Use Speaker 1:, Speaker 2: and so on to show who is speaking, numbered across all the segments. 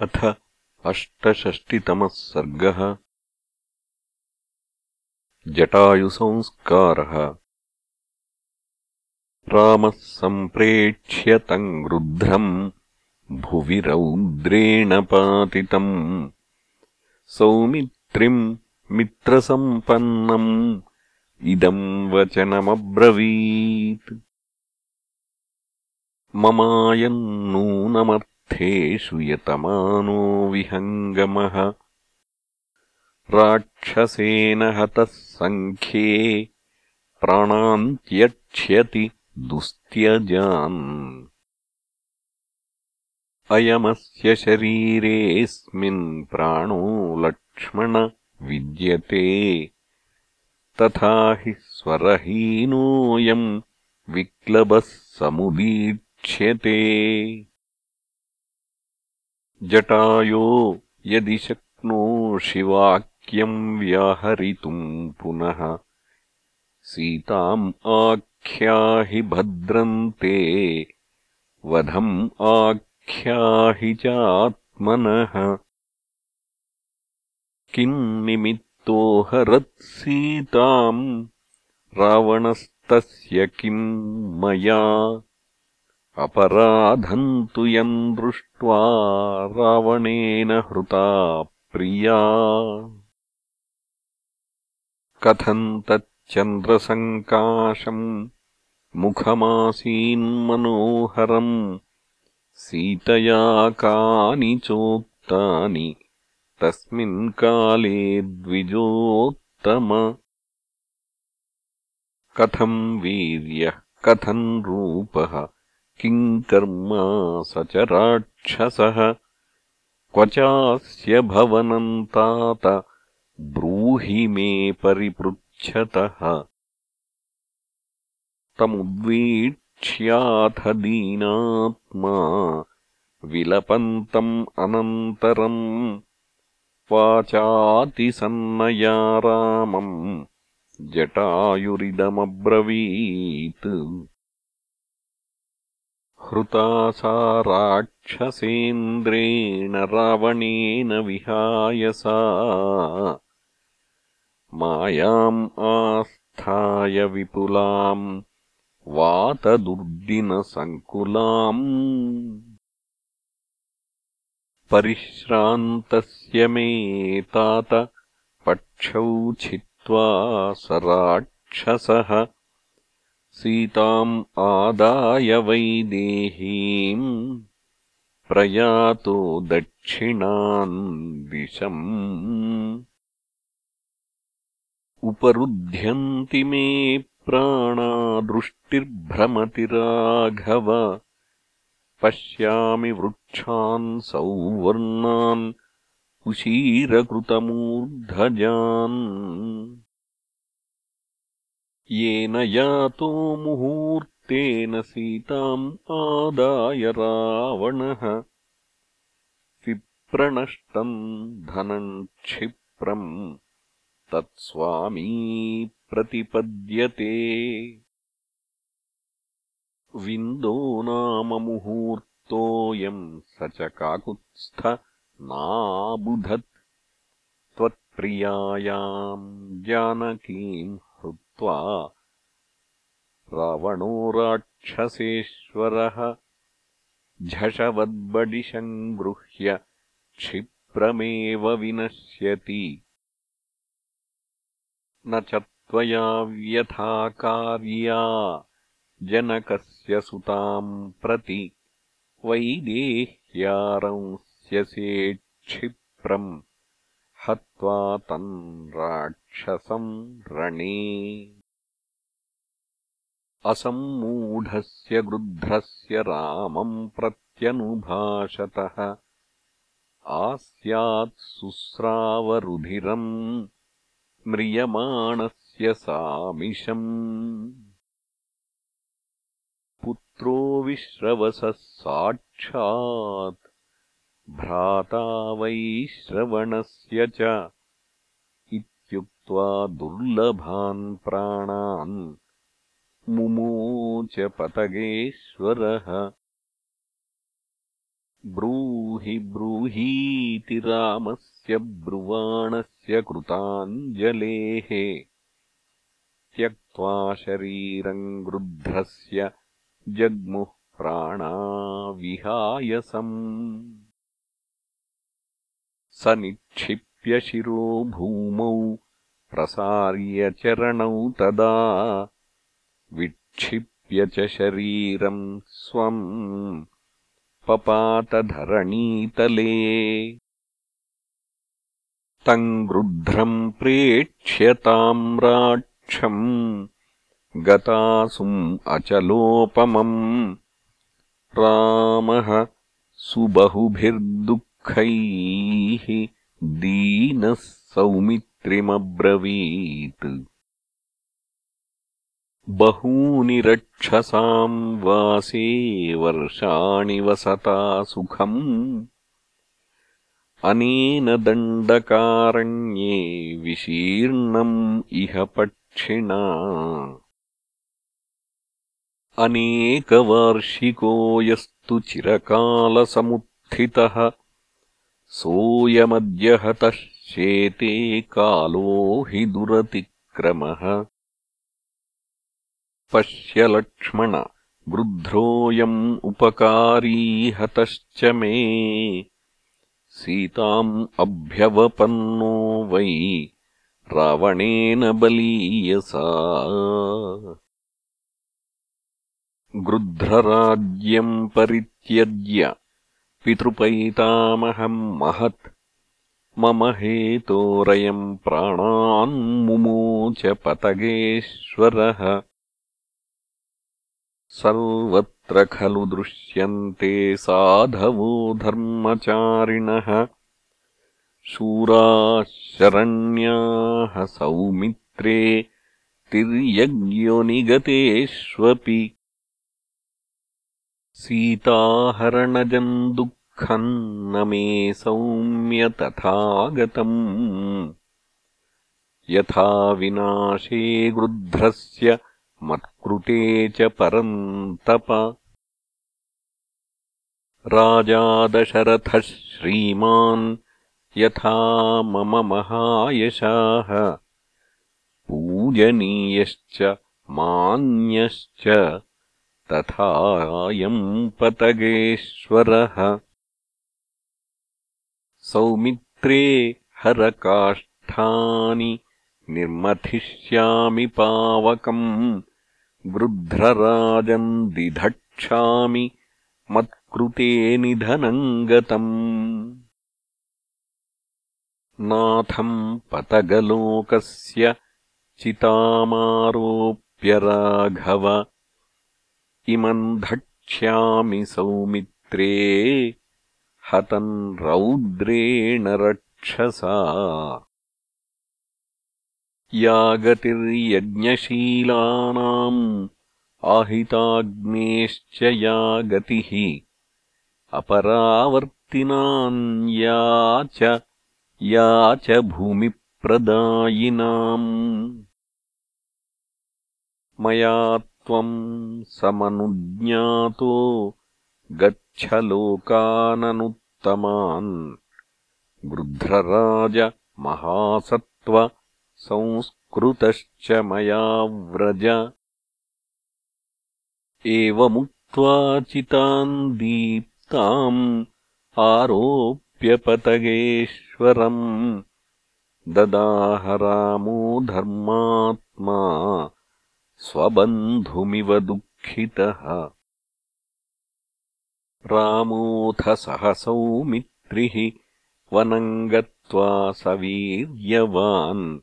Speaker 1: अथ अष्टषष्टितमः सर्गः। जटायुसंस्कारः। रामः सम्प्रेक्ष्य तम् गृध्रम् भुवि रौद्रेण पातितम् सौमित्रिम् मित्रसम्पन्नम् इदम् वचनमब्रवीत्। ममायम् नूनमर्थ स्थेषु यतमानो विहङ्गमः। राक्षसेन हतः सङ्ख्ये प्राणान्त्यक्ष्यति दुस्त्यजान्। अयमस्य शरीरेऽस्मिन् प्राणो लक्ष्मण विद्यते। तथा हि स्वरहीनोऽयम् विक्लबः समुदीक्ष्यते जटायो यदि शक्नोषि वाक्यम् व्याहरितुम् पुनः। सीताम् आख्याहि भद्रन्ते वधम् आख्याहि चात्मनः। किम् निमित्तो हरत्सीताम् रावणस्तस्य किम् मया अपराधम् तु यम् दृष्ट्वा रावणेन हृता प्रिया। कथम् तच्चन्द्रसङ्काशम् मुखमासीन्मनोहरम् सीतया कानि चोक्तानि तस्मिन् काले द्विजोत्तम। कथम् वीर्यः कथम् रूपः किम् कर्मा स च राक्षसः? क्व चास्य भवनम् तात ब्रूहि मे परिपृच्छतः। तमुद्वीक्ष्याथ दीनात्मा विलपन्तम् अनन्तरम् वाचातिसन्नया रामम् जटायुरिदमब्रवीत् हृता सा राक्षसेन्द्रेण रावणेन विहाय सा मायाम् आस्थाय विपुलाम् वातदुर्दिनसङ्कुलाम्। परिश्रान्तस्य मे तात पक्षौ छित्त्वा स राक्षसः सीताम् आदाय वैदेहीम् प्रयातो दक्षिणान् दिशम्। उपरुध्यन्ति मे प्राणादृष्टिर्भ्रमति राघव पश्यामि वृक्षान् सौवर्णान् उशीरकृतमूर्धजान् येन यातो मुहूर्तेन सीताम् आदाय रावणः। विप्रनष्टम् धनम् क्षिप्रम् तत्स्वामी प्रतिपद्यते। विन्दो नाम मुहूर्तोऽयम् स च काकुत्स्थ नाबुधत्। त्वत्प्रियायाम् जानकीम् रावणो राक्षसेश्वरः झषवद्बडिशम् गृह्य क्षिप्रमेव विनश्यति। न च त्वया व्यथा कार्या जनकस्य सुताम् प्रति वैदेह्यारंस्यसे क्षिप्रम् हत्वा तम् राक्षसम् रणे। असम्मूढस्य गृध्रस्य रामम् प्रत्यनुभाषतः। शुस्रावरुधिरम् म्रियमाणस्य सामिशम् पुत्रो विश्रवसः साक्षात् भ्राता वैश्रवणस्य च इत्युक्त्वा दुर्लभान् प्राणान् मुमोच पतगेश्वरः ब्रूहि ब्रूहीति रामस्य ब्रुवाणस्य कृताञ्जलेः। त्यक्त्वा शरीरम् गृध्रस्य जग्मुः प्राणाविहायसम् स निक्षिप्य शिरो भूमौ प्रसार्य चरणौ तदा विक्षिप्य च शरीरम् स्वम् पपातधरणीतले। तम् गृध्रम् प्रेक्ष्य ताम्राक्षम् गतासुम् अचलोपमम् रामः सुबहुभिर्दुःखैः दीनः सौमित्रिमब्रवीत्। बहूनि रक्षसाम् वासे वर्षाणि वसता सुखम्। अनेन दण्डकारण्ये विशीर्णम् इह पक्षिणा। अनेकवार्षिको यस्तु चिरकालसमुत्थितः सोऽयमद्य हतः शेते कालो हि दुरतिक्रमः। पश्य लक्ष्मण वृद्धोऽयम् उपकारी हतश्च मे। सीताम् अभ्यवपन्नो वै रावणेन बलीयसा गृध्रराज्यम् परित्यज्य पितृपैतामहम् महत्। मम हेतोरयम् प्राणान्मुमोच पतगेश्वरः। सर्वत्र खलु दृश्यन्ते साधवो धर्मचारिणः। शूराः शरण्याः सौमित्रे तिर्यज्ञो निगतेष्वपि सीताहरणजम् दुःखम् न मे सौम्य तथागतम्। यथा विनाशे गृध्रस्य मत्कृते च परन्तप। राजादशरथः श्रीमान् यथा मम महायशाः। पूजनीयश्च मान्यश्च तथायम् पतगेश्वरः। सौमित्रे हरकाष्ठानि निर्मथिष्यामि पावकम् गृध्रराजम् दिधक्षामि मत्कृते निधनम् गतम्। नाथम् पतगलोकस्य चितामारोप्यराघव इमम् धक्ष्यामि सौमित्रे हतम् रौद्रेण रक्षसा। या गतिर्यज्ञशीलानाम् आहिताग्नेश्च या गतिः अपरावर्तिनाम् या च या च भूमिप्रदायिनाम्। मया त्वम् समनुज्ञातो गच्छ लोकाननुत्तमान् गृध्रराज महासत्त्व संस्कृतश्च मया व्रज। एवमुक्त्वा चिताम् दीप्ताम् आरोप्यपतगेश्वरम् ददाहरामो धर्मात्मा स्वबन्धुमिव दुःखितः। रामोऽथ सहसौमित्रिः वनम् गत्वा सवीर्यवान्।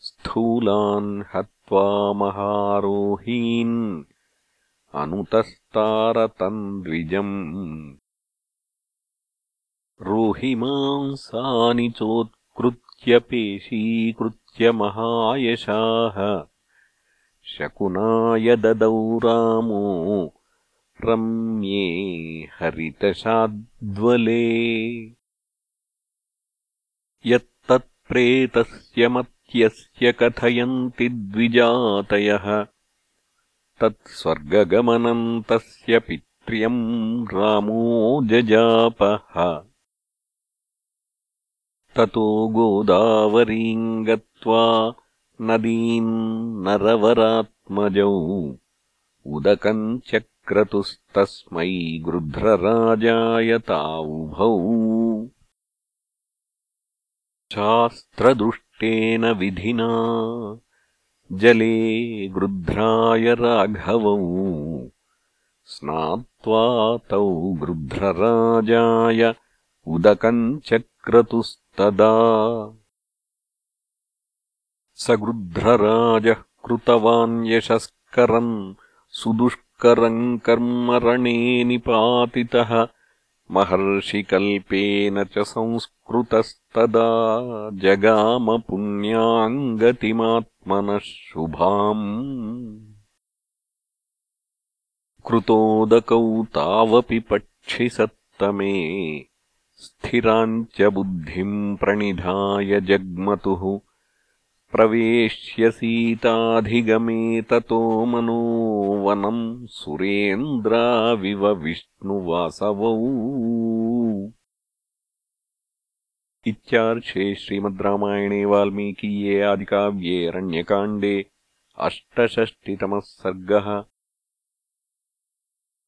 Speaker 1: स्थूलान् हत्वा महारोहीन्। अनुतस्तारतम् द्विजम् रोहिमांसानि चोत्कृत्य पेशीकृत्य महायशाः शकुनाय ददौ रामो रम्ये हरितशाद्वले। यत्तत्प्रेतस्य यस्य कथयन्ति द्विजातयः तत्स्वर्गगमनम् तस्य पित्रा श्रियम् रामो जजापः। ततो गोदावरीम् गत्वा नदीम् नरवरात्मजौ। उदकम् चक्रतुस्तस्मै गृध्रराजायतावुभौ शास्त्रदुष्टेन विधिना जले गृध्राय राघवौ। स्नात्वा तौ गृध्रराजाय उदकम् चक्रतुस्तदा स गृध्रराजः कृतवान् यशस्करम् सुदुष्करम् कर्मरणे निपातितः महर्षिकल्पेन च संस्कृतस्तदा जगामपुण्याम् गतिमात्मनः शुभाम्। कृतोदकौ तावपि पक्षिसत्तमे स्थिराम् च बुद्धिम् प्रणिधाय जग्मतुः प्रवेश्य सीताधिगमे ततो मनो वनम् सुरेन्द्राविव विष्णुवासवौ। इत्यार्षे श्रीमद् रामायणे वाल्मीकीये आदिकाव्ये अरण्यकाण्डे अष्टषष्टितमः सर्गः